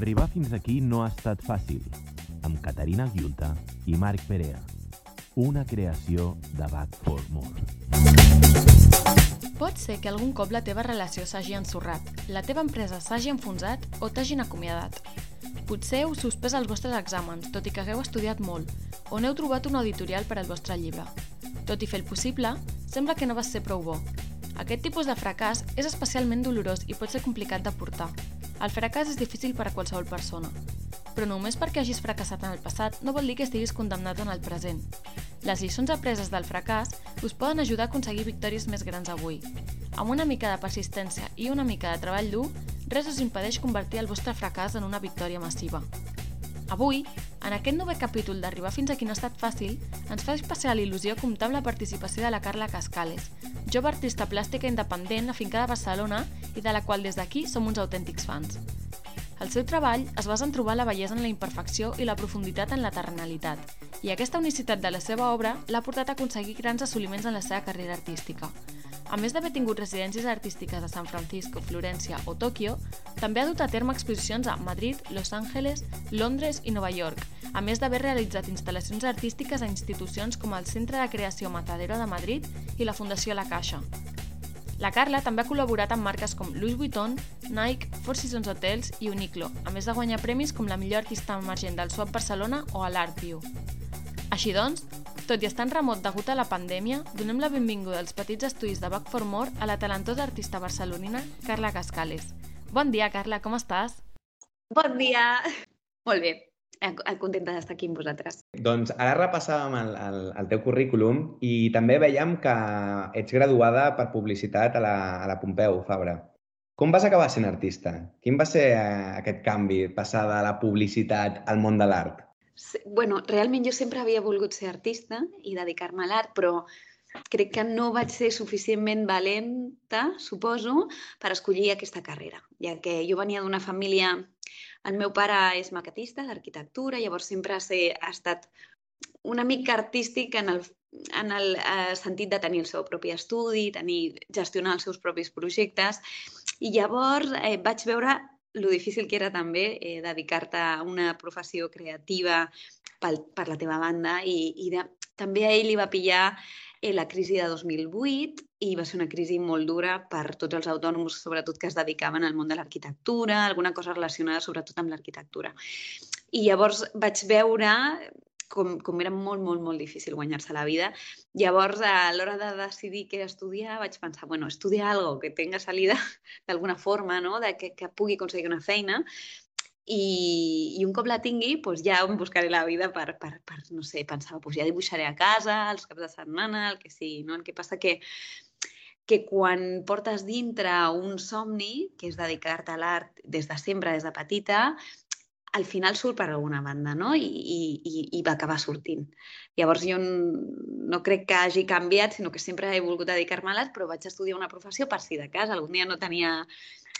Arribar fins aquí no ha estat fàcil, amb Caterina Guiulta i Marc Perea. Una creació de Back for More. Pot ser que algun cop la teva relació s'hagi ensorrat, la teva empresa s'hagi enfonsat o t'hagin acomiadat. Potser heu suspès els vostres exàmens, tot i que hagueu estudiat molt, o n'heu trobat un editorial per al vostre llibre. Tot i fer el possible, sembla que no vas ser prou bo. Aquest tipus de fracàs és especialment dolorós i pot ser complicat de portar. El fracàs és difícil per a qualsevol persona, però només perquè hagis fracassat en el passat no vol dir que estiguis condemnat en el present. Les lliçons apreses del fracàs us poden ajudar a aconseguir victòries més grans avui. Amb una mica de persistència i una mica de treball dur, res us impedeix convertir el vostre fracàs en una victòria massiva. Avui, en aquest nou capítol d'Arribar fins aquí no ha estat fàcil, ens fa especial il·lusió comptar amb la participació de la Carla Cascales, jove artista plàstica independent afincada a Barcelona i de la qual des d'aquí som uns autèntics fans. El seu treball es basa en trobar la bellesa en la imperfecció i la profunditat en la terrenalitat, i aquesta unicitat de la seva obra l'ha portat a aconseguir grans assoliments en la seva carrera artística. A més d'haver tingut residències artístiques a San Francisco, Florència o Tòquio, també ha dut a terme exposicions a Madrid, Los Angeles, Londres i Nova York, a més d'haver realitzat instal·lacions artístiques a institucions com el Centre de Creació Matadero de Madrid i la Fundació La Caixa. La Carla també ha col·laborat amb marques com Louis Vuitton, Nike, Four Seasons Hotels i Uniqlo, a més de guanyar premis com la millor artista emergent del Swap Barcelona o a l'Art View. Així doncs, tot i estar en remot degut a la pandèmia, donem la benvinguda als petits estudis de Back for More a la talentosa artista barcelonina Carla Cascales. Bon dia, Carla, com estàs? Bon dia! Molt bé, contenta d'estar aquí amb vosaltres. Doncs ara repassàvem el, el, el teu currículum i també veiem que ets graduada per publicitat a la, a la Pompeu Fabra. Com vas acabar sent artista? Quin va ser eh, aquest canvi, passar de la publicitat al món de l'art? Bueno, realment jo sempre havia volgut ser artista i dedicar-me a l'art, però crec que no vaig ser suficientment valenta, suposo, per escollir aquesta carrera, ja que jo venia d'una família... El meu pare és maquetista d'arquitectura, llavors sempre ser, ha estat una mica artístic en el, en el eh, sentit de tenir el seu propi estudi, tenir, gestionar els seus propis projectes. I llavors eh, vaig veure lo difícil que era també eh, dedicar-te a una professió creativa pel, per la teva banda i, i de, també a ell li va pillar eh, la crisi de 2008 i va ser una crisi molt dura per tots els autònoms, sobretot que es dedicaven al món de l'arquitectura, alguna cosa relacionada sobretot amb l'arquitectura. I llavors vaig veure com, com era molt, molt, molt difícil guanyar-se la vida. Llavors, a l'hora de decidir què estudiar, vaig pensar, bueno, estudiar algo que tenga salida d'alguna forma, no? de que, que pugui aconseguir una feina, i, i un cop la tingui, doncs ja em buscaré la vida per, per, per no sé, pensava, doncs ja dibuixaré a casa, els caps de setmana, el que sigui, no? El que passa que que quan portes dintre un somni, que és dedicar-te a l'art des de sempre, des de petita, al final surt per alguna banda, no? I, i, i va acabar sortint. Llavors jo no crec que hagi canviat, sinó que sempre he volgut dedicar-me a l'art, però vaig estudiar una professió per si de cas algun dia no tenia,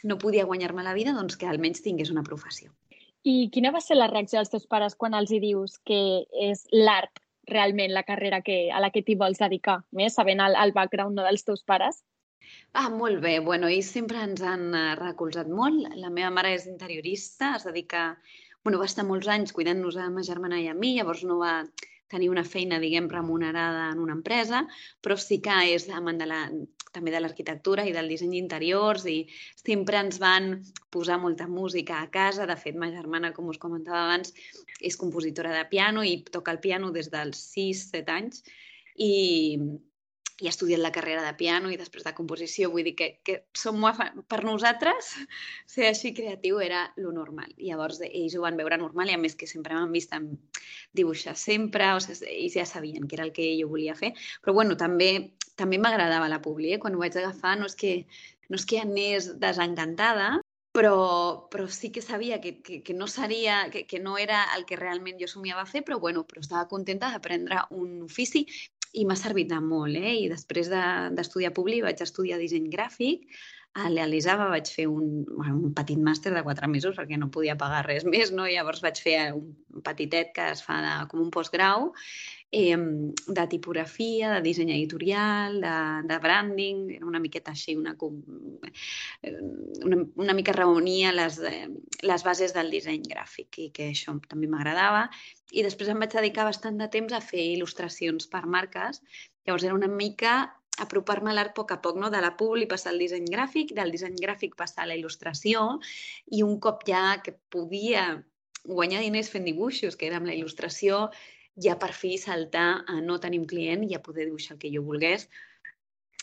no podia guanyar-me la vida, doncs que almenys tingués una professió. I quina va ser la reacció dels teus pares quan els hi dius que és l'art realment la carrera que, a la que t'hi vols dedicar, més sabent el, el background no, dels teus pares? Ah, molt bé. Bueno, ells sempre ens han eh, recolzat molt. La meva mare és interiorista, es dedica... Bueno, va estar molts anys cuidant-nos a ma germana i a mi, llavors no va tenir una feina, diguem, remunerada en una empresa, però sí que és amant de la, també de l'arquitectura i del disseny d'interiors i sempre ens van posar molta música a casa. De fet, ma germana, com us comentava abans, és compositora de piano i toca el piano des dels 6-7 anys i, i ha estudiat la carrera de piano i després de composició. Vull dir que, que som per nosaltres ser així creatiu era lo normal. I llavors ells ho van veure normal i a més que sempre m'han vist dibuixar sempre, o sigui, ells ja sabien que era el que jo volia fer. Però bueno, també també m'agradava la publi, eh? quan ho vaig agafar no és que, no és que anés desencantada, però, però sí que sabia que, que, que no seria, que, que no era el que realment jo somiava fer, però bueno, però estava contenta d'aprendre un ofici i m'ha servit de molt, eh? I després d'estudiar de, Publi vaig estudiar disseny gràfic, a l'Elisava vaig fer un, un petit màster de quatre mesos perquè no podia pagar res més, no? Llavors vaig fer un petitet que es fa de, com un postgrau eh, de tipografia, de disseny editorial, de, de branding, era una miqueta així, una, eh, una, una mica reunia les, eh, les bases del disseny gràfic i que això també m'agradava. I després em vaig dedicar bastant de temps a fer il·lustracions per marques. Llavors era una mica apropar-me a l'art a poc a poc, no? de la publi passar al disseny gràfic, del disseny gràfic passar a la il·lustració i un cop ja que podia guanyar diners fent dibuixos, que era amb la il·lustració, ja per fi saltar a no tenir un client i a poder dibuixar el que jo volgués,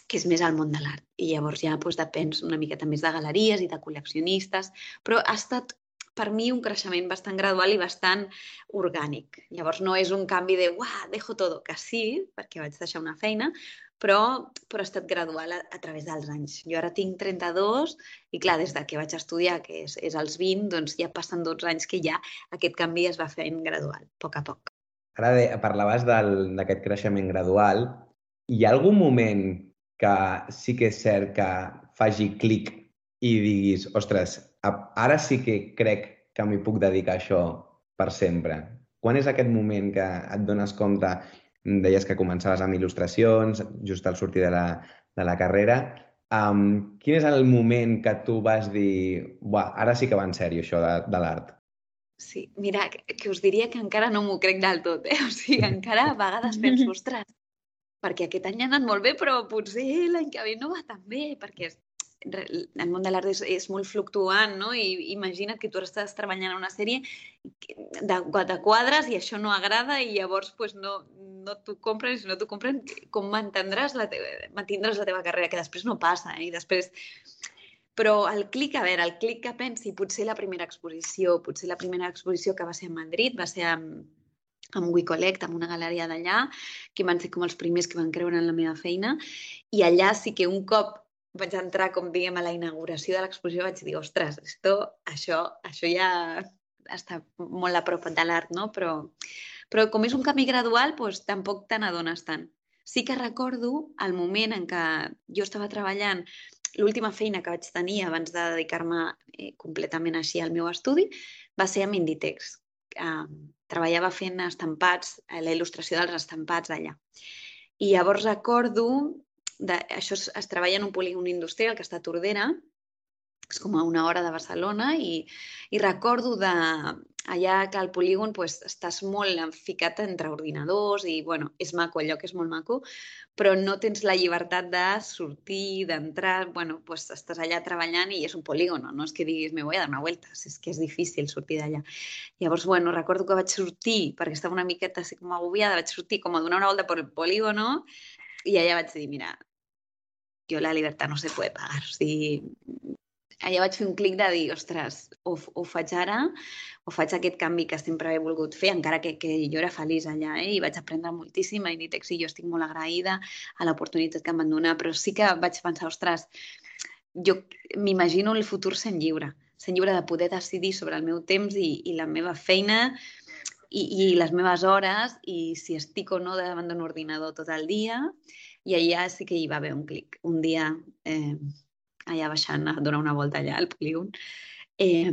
que és més al món de l'art. I llavors ja doncs, depens una miqueta més de galeries i de col·leccionistes, però ha estat per mi un creixement bastant gradual i bastant orgànic. Llavors no és un canvi de, uah, dejo todo, que sí, perquè vaig deixar una feina, però, però ha estat gradual a, a través dels anys. Jo ara tinc 32 i, clar, des de que vaig estudiar, que és, és als 20, doncs ja passen 12 anys que ja aquest canvi es va fent gradual, a poc a poc. Ara de, parlaves d'aquest creixement gradual. Hi ha algun moment que sí que és cert que faci clic i diguis, ostres, ara sí que crec que m'hi puc dedicar això per sempre? Quan és aquest moment que et dones compte deies que començaves amb il·lustracions, just al sortir de la, de la carrera. Um, quin és el moment que tu vas dir ara sí que va en sèrio això de, de l'art? Sí, mira, que, us diria que encara no m'ho crec del tot, eh? O sigui, encara a vegades penso, ostres, perquè aquest any ha anat molt bé, però potser l'any que ve no va tan bé, perquè el món de l'art és, és molt fluctuant, no? I imagina't que tu estàs treballant en una sèrie de, de quadres i això no agrada i llavors pues, no, no t'ho compren i si no t'ho compren, com mantindràs la, teva, mantindràs la teva carrera, que després no passa, eh? I després... Però el clic, a veure, el clic que pensi, potser la primera exposició, potser la primera exposició que va ser a Madrid, va ser amb, amb WeCollect, amb una galeria d'allà, que van ser com els primers que van creure en la meva feina, i allà sí que un cop vaig entrar, com diguem, a la inauguració de l'exposició, vaig dir, ostres, esto, això, això ja està molt a prop de l'art, no? Però, però com és un camí gradual, doncs, tampoc te n'adones tant. Sí que recordo el moment en què jo estava treballant l'última feina que vaig tenir abans de dedicar-me eh, completament així al meu estudi va ser amb Inditex. Eh, treballava fent estampats, eh, la il·lustració dels estampats allà. I llavors recordo de, això es, es treballa en un polígon industrial que està a Tordera, és com a una hora de Barcelona i, i recordo de allà que al polígon pues, estàs molt ficat entre ordinadors i bueno, és maco, el lloc és molt maco, però no tens la llibertat de sortir, d'entrar, bueno, pues, estàs allà treballant i és un polígon, no és que diguis me voy a dar una vuelta, és que és difícil sortir d'allà. Llavors, bueno, recordo que vaig sortir, perquè estava una miqueta així com agobiada, vaig sortir com a donar una volta per el polígono i allà vaig dir, mira, jo la llibertat no se puede pagar. O sigui, allà vaig fer un clic de dir, ostres, o, o faig ara o faig aquest canvi que sempre he volgut fer, encara que, que jo era feliç allà eh? i vaig aprendre moltíssim a Inditex i jo estic molt agraïda a l'oportunitat que em van donar, però sí que vaig pensar, ostres, jo m'imagino el futur sent lliure, sent lliure de poder decidir sobre el meu temps i, i la meva feina i, i les meves hores i si estic o no davant d'un ordinador tot el dia i allà sí que hi va haver un clic. Un dia, eh, allà baixant a donar una volta allà al polígon, eh,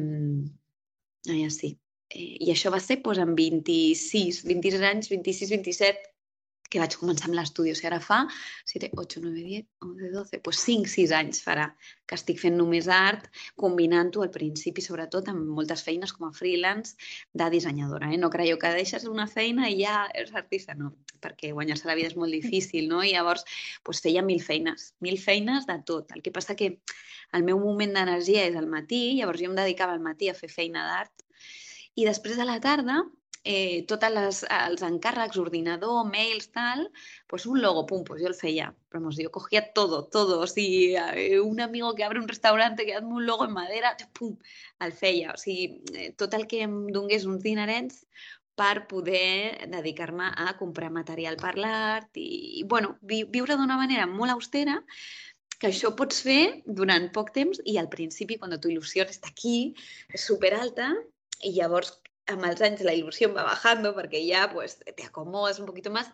allà sí. Eh, I això va ser doncs, amb 26, 26 anys, 26, 27, que vaig començar amb l'estudi. O sigui, ara fa 7, 8, 9, 10, 11, 12, doncs 5, 6 anys farà que estic fent només art, combinant-ho al principi, sobretot, amb moltes feines com a freelance de dissenyadora. Eh? No creieu que deixes una feina i ja ets artista, no, perquè guanyar-se la vida és molt difícil, no? I llavors doncs, feia mil feines, mil feines de tot. El que passa que el meu moment d'energia és al matí, llavors jo em dedicava al matí a fer feina d'art, i després de la tarda eh, tots els encàrrecs, ordinador, mails, tal, pues un logo, pum, pues feia. Però pues jo cogia todo, todo. O sigui, eh, un amigo que abre un restaurante que hazme un logo en madera, pum, el feia. O sigui, eh, tot el que em donés uns dinerets per poder dedicar-me a comprar material per l'art i, i, bueno, vi, viure d'una manera molt austera que això pots fer durant poc temps i al principi, quan tu il·lusió està aquí, és superalta, i llavors amb els anys la il·lusió va bajando perquè ja pues, te acomodes un poquito más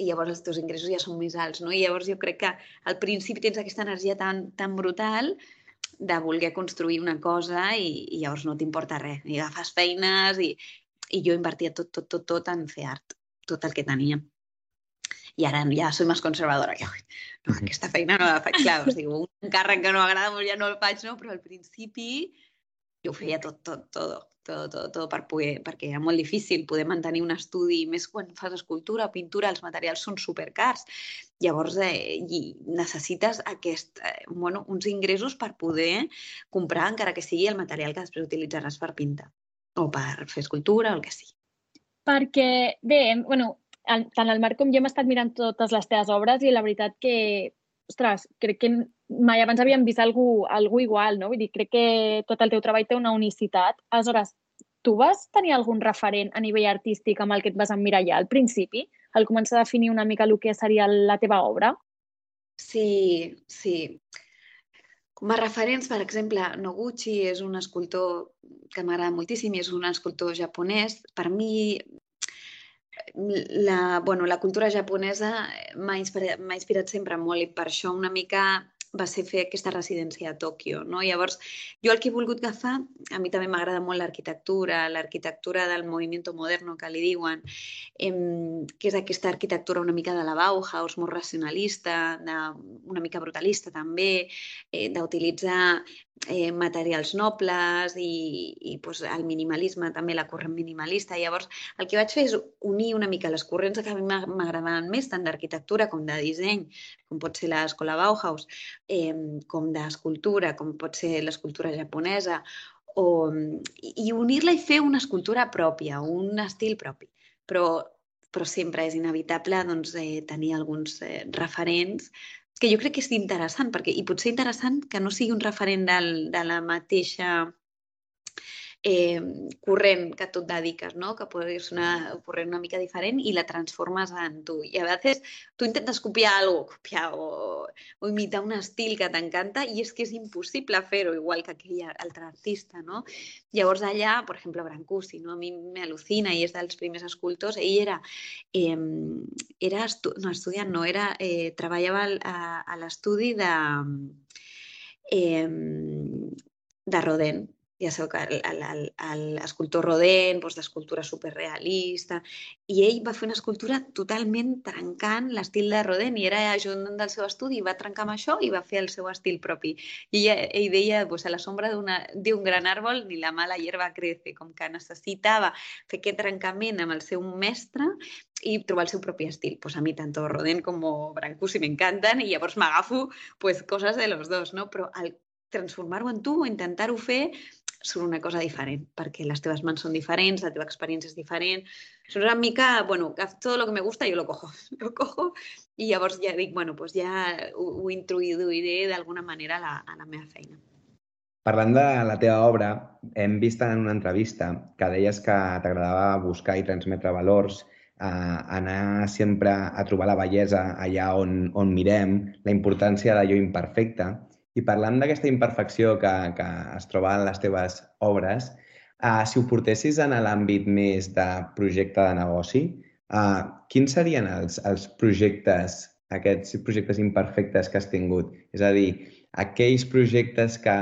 i llavors els teus ingressos ja són més alts, no? I llavors jo crec que al principi tens aquesta energia tan, tan brutal de voler construir una cosa i, i llavors no t'importa res. I agafes feines i, i jo invertia tot, tot, tot, tot en fer art, tot el que tenia. I ara ja soy més conservadora. Que, no, aquesta feina no la faig, clar, us diu, un càrrec que no agrada, doncs ja no el faig, no? Però al principi jo ho feia tot, tot, tot, tot, tot, tot per poder, perquè era molt difícil poder mantenir un estudi, més quan fas escultura o pintura, els materials són supercars. Llavors, eh, i necessites aquest, eh, bueno, uns ingressos per poder comprar, encara que sigui el material que després utilitzaràs per pintar o per fer escultura o el que sigui. Perquè, bé, bueno, tant el Marc com jo hem estat mirant totes les teves obres i la veritat que, ostres, crec que mai abans havíem vist algú, algú igual, no? Vull dir, crec que tot el teu treball té una unicitat. Aleshores, tu vas tenir algun referent a nivell artístic amb el que et vas emmirallar al principi, al començar a definir una mica el que seria la teva obra? Sí, sí. Com a referents, per exemple, Noguchi és un escultor que m'agrada moltíssim i és un escultor japonès. Per mi, la, bueno, la cultura japonesa m'ha inspirat, inspirat sempre molt i per això una mica va ser fer aquesta residència a Tòquio. No? Llavors, jo el que he volgut agafar, a mi també m'agrada molt l'arquitectura, l'arquitectura del moviment moderno, que li diuen, em, que és aquesta arquitectura una mica de la Bauhaus, molt racionalista, de, una mica brutalista també, eh, d'utilitzar eh, materials nobles i, i pues, el minimalisme, també la corrent minimalista. Llavors, el que vaig fer és unir una mica les corrents que a mi m'agradaven més, tant d'arquitectura com de disseny, com pot ser l'escola Bauhaus, eh, com d'escultura, com pot ser l'escultura japonesa, o, i unir-la i fer una escultura pròpia, un estil propi. Però, però sempre és inevitable doncs, eh, tenir alguns eh, referents que jo crec que és interessant, perquè i pot ser interessant que no sigui un referent del, de la mateixa eh, corrent que tu et dediques, no? que ser una corrent una mica diferent i la transformes en tu. I a vegades tu intentes copiar alguna cosa, copiar o, o imitar un estil que t'encanta i és que és impossible fer-ho igual que aquell altre artista. No? Llavors allà, per exemple, Brancusi, no? a mi m'al·lucina i és dels primers escultors, ell era, eh, era estu no, estudiant, no, era, eh, treballava a, a l'estudi de, eh, de Rodin, ja sabeu l'escultor Rodin, doncs, d'escultura superrealista, i ell va fer una escultura totalment trencant l'estil de Rodin, i era ajudant del seu estudi, i va trencar amb això i va fer el seu estil propi. I ella, ell deia, pues, a la sombra d'un gran àrbol ni la mala hierba crece, com que necessitava fer aquest trencament amb el seu mestre i trobar el seu propi estil. Pues a mi tant Rodin com Brancusi m'encanten i llavors m'agafo pues, coses de los dos, no? però al transformar-ho en tu o intentar-ho fer surt una cosa diferent, perquè les teves mans són diferents, la teva experiència és diferent. És una mica, bueno, tot el que me gusta jo lo cojo, lo cojo i llavors ja dic, bueno, pues ja ho, ho introduiré d'alguna manera a la, a la meva feina. Parlant de la teva obra, hem vist en una entrevista que deies que t'agradava buscar i transmetre valors, eh, anar sempre a trobar la bellesa allà on, on mirem, la importància de l'allò imperfecte. I parlant d'aquesta imperfecció que, que es troba en les teves obres, uh, si ho portessis en l'àmbit més de projecte de negoci, uh, quins serien els, els projectes, aquests projectes imperfectes que has tingut? És a dir, aquells projectes que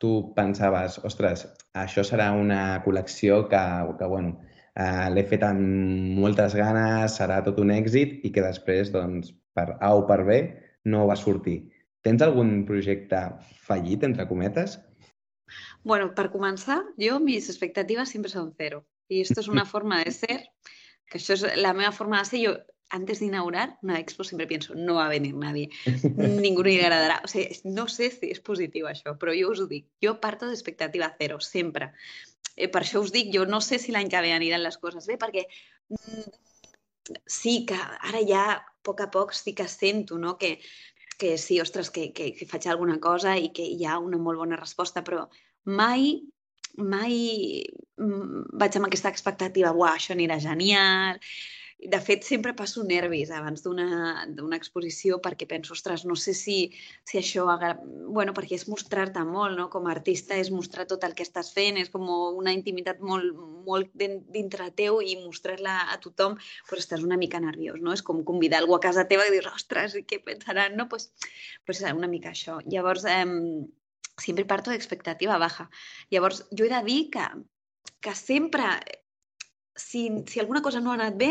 tu pensaves, ostres, això serà una col·lecció que, que bueno, uh, l'he fet amb moltes ganes, serà tot un èxit i que després, doncs, per A o per B, no va sortir. Tens algun projecte fallit, entre cometes? Bueno, per començar, jo mis expectativas siempre son cero. Y esto es una forma de ser, que això és la meva forma de ser. Jo, antes de inaugurar una expo siempre pienso, no va a venir nadie, ningú li agradarà. O sigui, no sé si és positiu això, però jo us ho dic. Jo parto d'expectativa zero, sempre. Eh, per això us dic, jo no sé si l'any que ve aniran les coses bé, perquè mm, sí que ara ja a poc a poc sí que sento no? que, que sí, ostres, que, que, que faig alguna cosa i que hi ha una molt bona resposta, però mai, mai mm, vaig amb aquesta expectativa, uah, això anirà genial, de fet, sempre passo nervis abans d'una exposició perquè penso, ostres, no sé si, si això... Agra... bueno, perquè és mostrar-te molt, no? Com a artista és mostrar tot el que estàs fent, és com una intimitat molt, molt dintre teu i mostrar-la a tothom, pues estàs una mica nerviós, no? És com convidar algú a casa teva i dir, ostres, què pensaran, no? Pues, pues una mica això. Llavors, eh, sempre parto d'expectativa baja. Llavors, jo he de dir que, que sempre si, si alguna cosa no ha anat bé,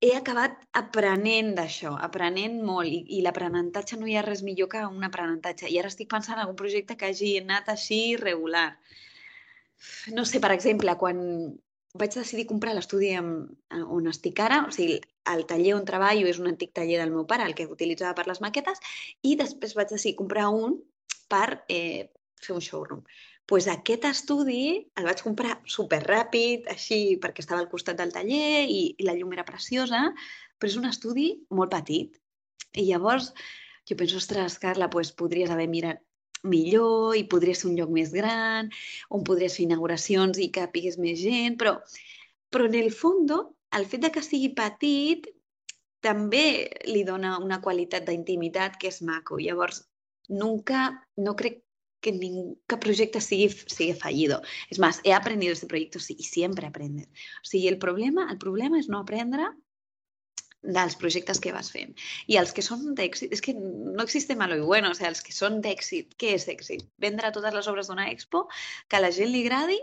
he acabat aprenent d'això, aprenent molt, i, i l'aprenentatge no hi ha res millor que un aprenentatge. I ara estic pensant en algun projecte que hagi anat així regular. No sé, per exemple, quan vaig decidir comprar l'estudi on estic ara, o sigui, el taller on treballo és un antic taller del meu pare, el que utilitzava per les maquetes, i després vaig decidir comprar un per eh, fer un showroom pues aquest estudi el vaig comprar super ràpid, així, perquè estava al costat del taller i, i la llum era preciosa, però és un estudi molt petit. I llavors jo penso, ostres, Carla, pues, podries haver mirat millor i podria ser un lloc més gran, on podries fer inauguracions i que pigués més gent, però, però en el fons, el fet de que sigui petit també li dona una qualitat d'intimitat que és maco. Llavors, nunca, no crec que ningún proyecto sigue, sigue fallido. Es más, he aprendido este proyecto sí, y siempre aprendes. O sigui, el problema, el problema és no aprendre dels projectes que vas fent. I els que són d'èxit, és que no existe malo i bueno, o sigui, els que són d'èxit, què és èxit? Vendre totes les obres d'una expo, que a la gent li agradi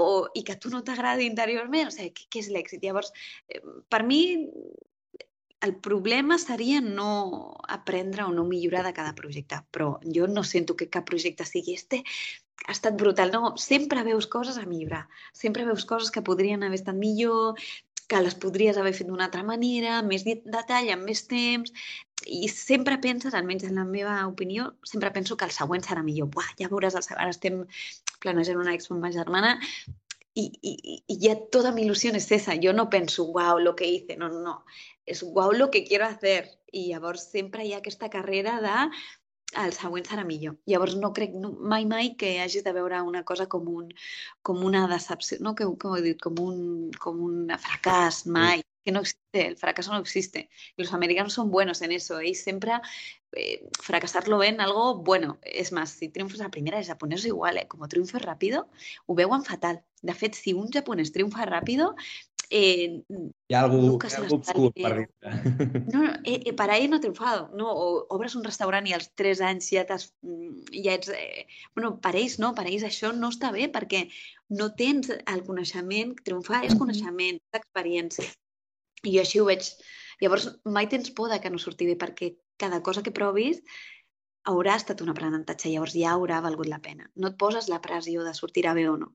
o, i que a tu no t'agradi interiorment, o sigui, què, què és l'èxit? Llavors, eh, per mi, el problema seria no aprendre o no millorar de cada projecte, però jo no sento que cap projecte sigui este ha estat brutal. No, sempre veus coses a millorar, sempre veus coses que podrien haver estat millor, que les podries haver fet d'una altra manera, més detall, amb més temps, i sempre penses, almenys en la meva opinió, sempre penso que el següent serà millor. Buah, ja veuràs, el següent. ara estem planejant una expo amb ma germana y, y, y, ya toda mi ilusión es esa. Yo no penso, wow, lo que hice. No, no, no. És wow lo que quiero hacer. I llavors sempre hi ha aquesta carrera de el següent serà millor. Llavors no crec no, mai mai que hagis de veure una cosa com, un, com una decepció, no? que, com he dit, com un, com un fracàs, mai. Que no existe, el fracaso no existe. Y los americanos son buenos en eso. Ells sempre eh, fracasarlo ven algo bueno. És más, si triomfes a la primera, els japonesos igual, eh? com triomfes ràpido, ho veuen fatal. De fet, si un japonès triomfa ràpido, eh, Hi ha algú, hi ha algú obscur per dintre. No, no eh, eh, per ahir no ha triomfado. No? O obres un restaurant i als 3 anys ja, mm, ja ets... Eh, bueno, per ells no, per ells això no està bé perquè no tens el coneixement. Triomfar és coneixement, és experiència. I jo així ho veig. Llavors, mai tens por de que no surti bé perquè cada cosa que provis haurà estat un aprenentatge, llavors ja haurà valgut la pena. No et poses la pressió de sortirà bé o no.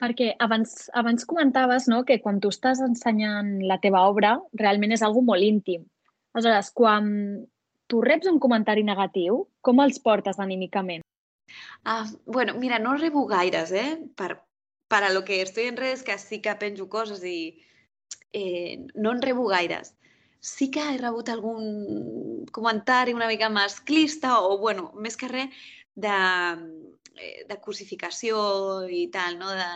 Perquè abans, abans comentaves no, que quan tu estàs ensenyant la teva obra realment és algo molt íntim. Aleshores, quan tu reps un comentari negatiu, com els portes anímicament? Ah, bueno, mira, no rebo gaires, eh? Per, per a lo que estoy en redes, que sí que penjo coses i eh, no en rebo gaires sí que he rebut algun comentari una mica masclista o, bueno, més que res, de, eh, de crucificació i tal, no? De,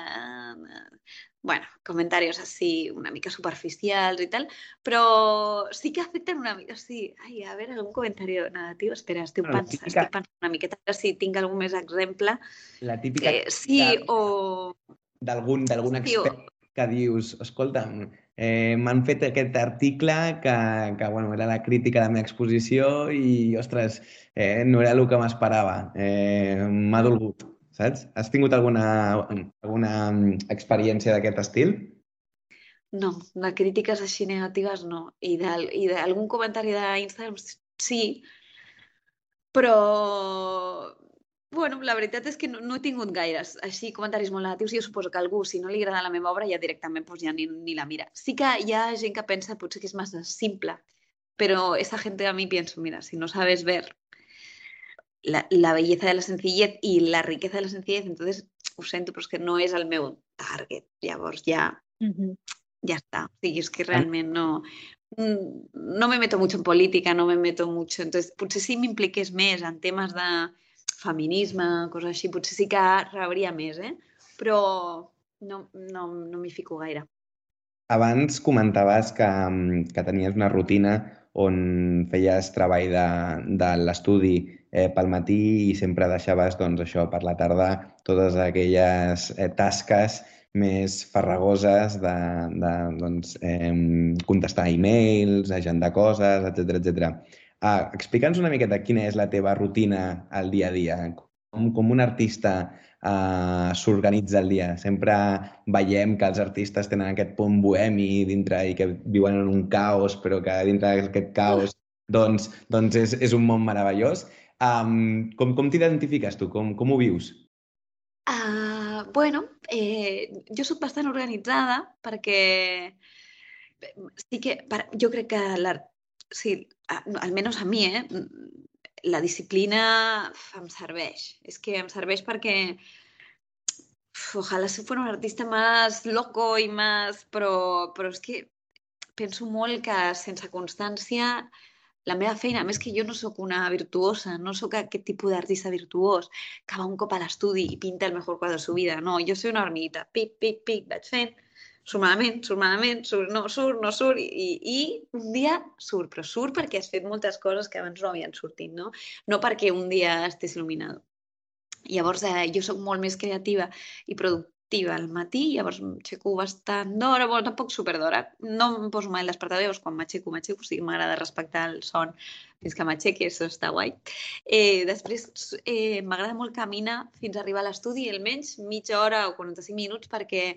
bueno, comentarios así una mica superficials i tal, però sí que afecten una mica, sí. Ai, a veure, algun comentari negatiu? Espera, estic, bueno, pensant, típica... estic pensant una miqueta, si tinc algun més exemple. La típica... Eh, sí, o... D'algun expert sí, o... que dius, escolta'm, eh, m'han fet aquest article que, que bueno, era la crítica de la meva exposició i, ostres, eh, no era el que m'esperava. Eh, M'ha dolgut, saps? Has tingut alguna, alguna mm, experiència d'aquest estil? No, de crítiques així negatives no. I d'algun comentari d'Instagram sí, però Bueno, la veritat és que no, no he tingut gaires així comentaris molt negatius i jo suposo que algú, si no li agrada la meva obra, ja directament pues, ja ni, ni la mira. Sí que hi ha gent que pensa potser que és massa simple, però esa gente a mi pienso, mira, si no sabes ver la, la belleza de la sencillez i la riqueza de la sencillez, entonces ho sento, però és que no és el meu target. Llavors ja, uh -huh. ja està. O sigui, és que realment no, no me meto mucho en política, no me meto mucho. Entonces, potser si m'impliqués més en temes de feminisme, coses així, potser sí que rebria més, eh? però no, no, no m'hi fico gaire. Abans comentaves que, que tenies una rutina on feies treball de, de l'estudi eh, pel matí i sempre deixaves doncs, això per la tarda totes aquelles eh, tasques més farragoses de, de doncs, eh, contestar e-mails, agendar coses, etc etc. Ah, Explica'ns una miqueta quina és la teva rutina al dia a dia. com, com un artista uh, s'organitza el dia. Sempre veiem que els artistes tenen aquest punt bohemi dintre i que viuen en un caos, però que dintre d'aquest caos doncs, doncs és, és un món meravellós. Um, com com t'identifiques tu? Com, com ho vius? Uh, bueno, eh, jo sóc bastant organitzada perquè sí que per, jo crec que l'art, sí, almenys a mi, eh, la disciplina em serveix. És que em serveix perquè ojalá si fuera un artista más loco i más... Però, però és que penso molt que sense constància la meva feina, a més que jo no sóc una virtuosa, no sóc aquest tipus d'artista virtuós que va un cop a l'estudi i pinta el millor quadre de su vida. No, jo soy una hormiguita. Pic, pic, pic, vaig fent, surt malament, surt malament, surt, no surt, no surt, i, i un dia surt, però surt perquè has fet moltes coses que abans no havien sortit, no? No perquè un dia estés il·luminat. Llavors, eh, jo sóc molt més creativa i productiva al matí, llavors m'aixeco bastant d'hora, bueno, tampoc super d'hora. No em poso mai l'espertador, llavors quan m'aixeco, m'aixeco, o sigui, m'agrada respectar el son fins que m'aixequi, això està guai. Eh, després eh, m'agrada molt caminar fins a arribar a l'estudi, almenys mitja hora o 45 minuts, perquè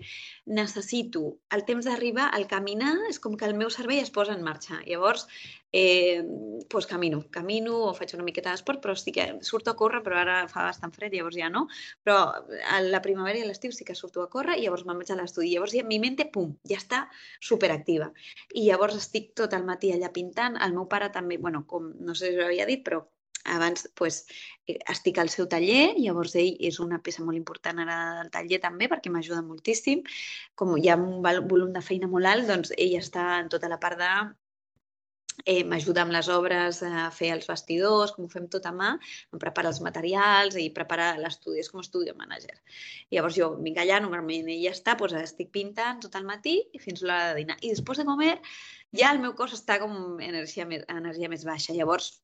necessito el temps d'arribar, al caminar, és com que el meu cervell es posa en marxa. Llavors, eh, pues camino, camino o faig una miqueta d'esport, però sí que surto a córrer, però ara fa bastant fred, llavors ja no. Però a la primavera i a l'estiu sí que surto a córrer i llavors me'n vaig a l'estudi. Llavors ja mi mente, pum, ja està superactiva. I llavors estic tot el matí allà pintant. El meu pare també, bueno, com no sé si ho havia dit, però abans pues, eh, estic al seu taller, llavors ell és una peça molt important ara del taller també perquè m'ajuda moltíssim. Com hi ha un volum de feina molt alt, doncs ell està en tota la part de eh, m'ajuda amb les obres a fer els vestidors, com ho fem tot a mà, em prepara els materials i prepara l'estudi, és com estudi manager. Llavors jo vinc allà, normalment i ja està, doncs estic pintant tot el matí i fins l'hora de dinar. I després de comer ja el meu cos està com energia més, energia més baixa. Llavors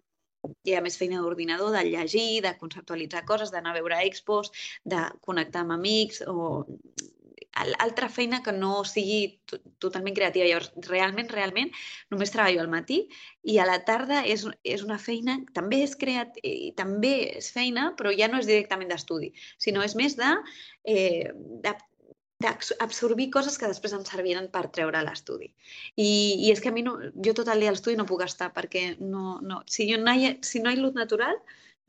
hi ha més feina d'ordinador, de llegir, de conceptualitzar coses, d'anar a veure expos, de connectar amb amics o altra feina que no sigui totalment creativa. Llavors, realment, realment, només treballo al matí i a la tarda és, és una feina, també és creat, i també és feina, però ja no és directament d'estudi, sinó és més de, eh, de d'absorbir coses que després em serviran per treure l'estudi. I, I és que a mi no, jo tot el dia a l'estudi no puc estar perquè no, no, si, jo no hi, si no hi luz natural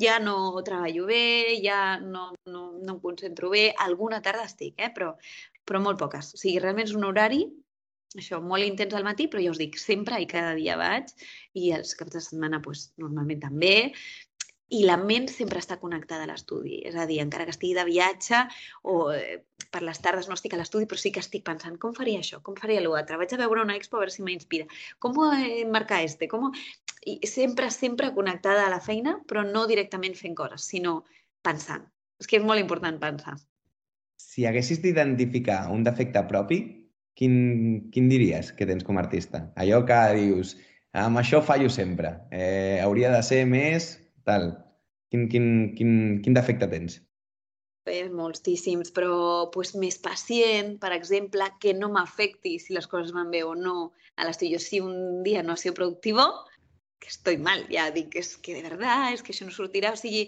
ja no treballo bé, ja no, no, no em concentro bé. Alguna tarda estic, eh? però, però molt poques. O sigui, realment és un horari això, molt intens al matí, però ja us dic, sempre i cada dia vaig, i els caps de setmana pues, normalment també, i la ment sempre està connectada a l'estudi. És a dir, encara que estigui de viatge o eh, per les tardes no estic a l'estudi, però sí que estic pensant com faria això, com faria l'altre, vaig a veure una expo a veure si m'inspira, com eh, marcar este, com... I sempre, sempre connectada a la feina, però no directament fent coses, sinó pensant. És que és molt important pensar. Si haguessis d'identificar un defecte propi, quin, quin diries que tens com a artista? Allò que dius, amb això fallo sempre, eh, hauria de ser més tal. Quin, quin, quin, quin defecte tens? Bé, moltíssims, però pues, més pacient, per exemple, que no m'afecti si les coses van bé o no a l'estiu. Jo si un dia no ha sigut productiu, que estoy mal, ja dic, és que de veritat, és que això no sortirà, o sigui,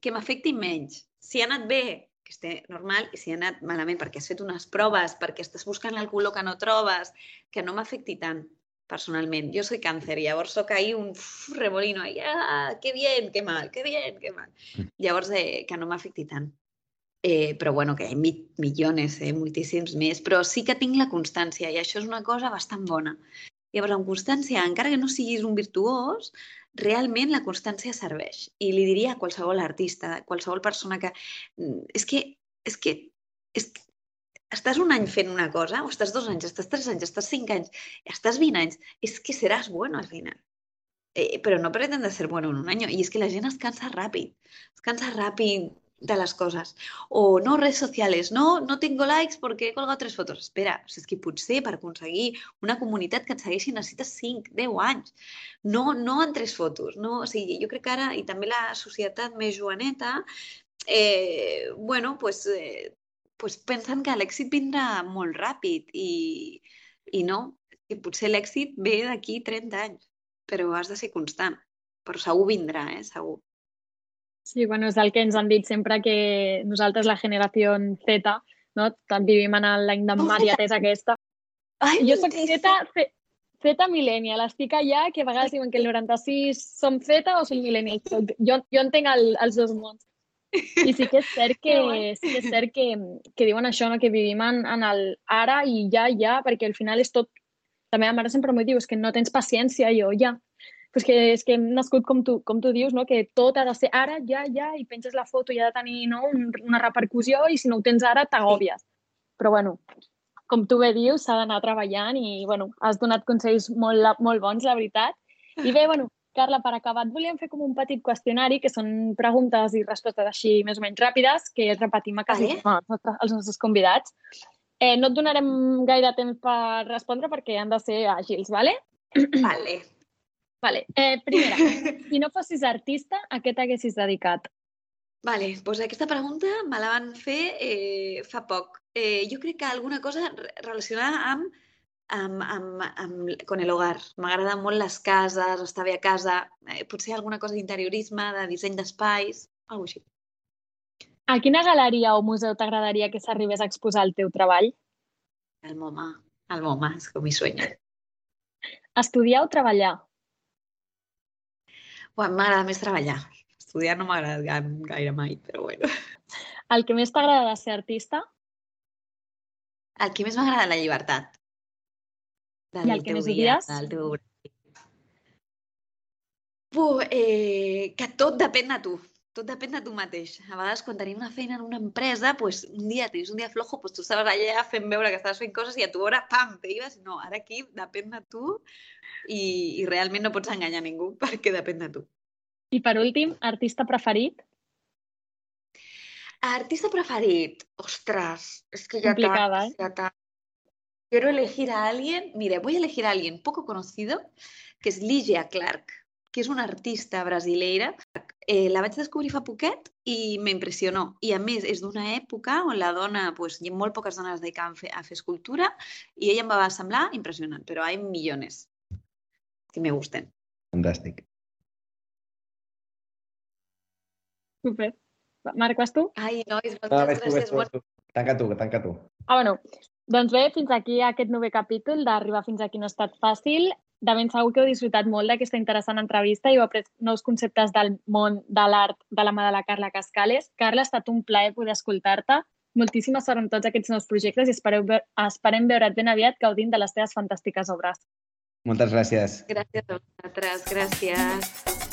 que m'afecti menys. Si ha anat bé, que esté normal, i si ha anat malament perquè has fet unes proves, perquè estàs buscant el color que no trobes, que no m'afecti tant personalment. Jo soy càncer, llavors sóc ahí un remolino, ahí, ah, que bien, que mal, que bien, que mal. Mm. Llavors, eh, que no m'afecti tant. Eh, però bueno, que hi ha mi milions, eh, moltíssims més, però sí que tinc la constància i això és una cosa bastant bona. Llavors, amb constància, encara que no siguis un virtuós, realment la constància serveix. I li diria a qualsevol artista, a qualsevol persona que... Mm, és que, és que, és que estàs un any fent una cosa, o estàs dos anys, estàs tres anys, estàs cinc anys, estàs vint anys, és que seràs bueno al final. Eh, però no pretende ser bueno en un any. I és que la gent es cansa ràpid. Es cansa ràpid de las cosas. O no, redes sociales, no, no tengo likes porque he colgado tres fotos. Espera, o sigui, és que potser per aconseguir una comunitat que et segueixi necessites 5, 10 anys. No, no en tres fotos. No? O sigui, jo crec que ara, i també la societat més joaneta, eh, bueno, pues, eh, pues pensen que l'èxit vindrà molt ràpid i, i no, que potser l'èxit ve d'aquí 30 anys, però has de ser constant. Però segur vindrà, eh? segur. Sí, bueno, és el que ens han dit sempre que nosaltres, la generació Z, no? Tant vivim en l'any de Mariatesa aquesta. Ai, Jo soc Z, Z, Z millennial, estic allà, que a vegades diuen que el 96 som Z o som millennial. Jo, jo entenc el, els dos mons. I sí que és cert que, sí que, és cert que, que diuen això, no? que vivim en, en el ara i ja, ja, perquè al final és tot... La meva mare sempre m'ho diu, és que no tens paciència, jo, ja. És que, és que hem nascut com tu, com tu dius, no? que tot ha de ser ara, ja, ja, i penses la foto i ha de tenir no? Un, una repercussió i si no ho tens ara t'agòbies. Però bueno, com tu bé dius, s'ha d'anar treballant i bueno, has donat consells molt, molt bons, la veritat. I bé, bueno, Carla, per acabar, et volíem fer com un petit qüestionari, que són preguntes i respostes així més o menys ràpides, que repetim a quasi Vale. els, nostres, els nostres convidats. Eh, no et donarem gaire temps per respondre perquè han de ser àgils, ¿vale? Vale. Vale. Eh, primera, si no fossis artista, a què t'haguessis dedicat? Vale, doncs aquesta pregunta me la van fer eh, fa poc. Eh, jo crec que alguna cosa re- relacionada amb, amb, amb, amb con el hogar. M'agraden molt les cases, estar bé a casa, eh, potser alguna cosa d'interiorisme, de disseny d'espais, alguna així. A quina galeria o museu t'agradaria que s'arribés a exposar el teu treball? El MoMA, el MoMA, és com mi sueño. Estudiar o treballar? Bueno, m'agrada més treballar. Estudiar no m'agrada ga- gaire mai, però bueno. El que més t'agrada de ser artista? El que més m'agrada la llibertat. I el que més odies? Del teu... Puh, eh, que tot depèn de tu. Tot depèn de tu mateix. A vegades, quan tenim una feina en una empresa, pues, un dia tens un dia flojo, pues, tu estaves allà fent veure que estaves fent coses i a tu hora, pam, te ibas. No, ara aquí depèn de tu i, i realment no pots enganyar ningú perquè depèn de tu. I per últim, artista preferit? Artista preferit. Ostras, es que ya Complicada, está, ya está. Quiero elegir a alguien. Mire, voy a elegir a alguien poco conocido, que és Ligia Clark, que és una artista brasileira. Eh, la vaig descobrir fa poquet i m'impressionó. I a més, és d'una època on la dona, pues, hi ha molt poques dones a fer, a fer escultura i ella em va semblar impressionant, però hay millones que me gusten. Fantàstic. Super. Marc, vas tu? Ai, nois, moltes No, gràcies. tu, tu. Tanca tu, tanca tu. Ah, bueno. Doncs bé, fins aquí aquest novè capítol d'Arribar fins aquí no ha estat fàcil. De ben segur que heu disfrutat molt d'aquesta interessant entrevista i heu après nous conceptes del món de l'art de la mà de la Carla Cascales. Carla, ha estat un plaer poder escoltar-te. Moltíssima sort amb tots aquests nous projectes i espereu, esperem veure't ben aviat gaudint de les teves fantàstiques obres. Moltes gràcies. Gràcies a vosaltres, gràcies.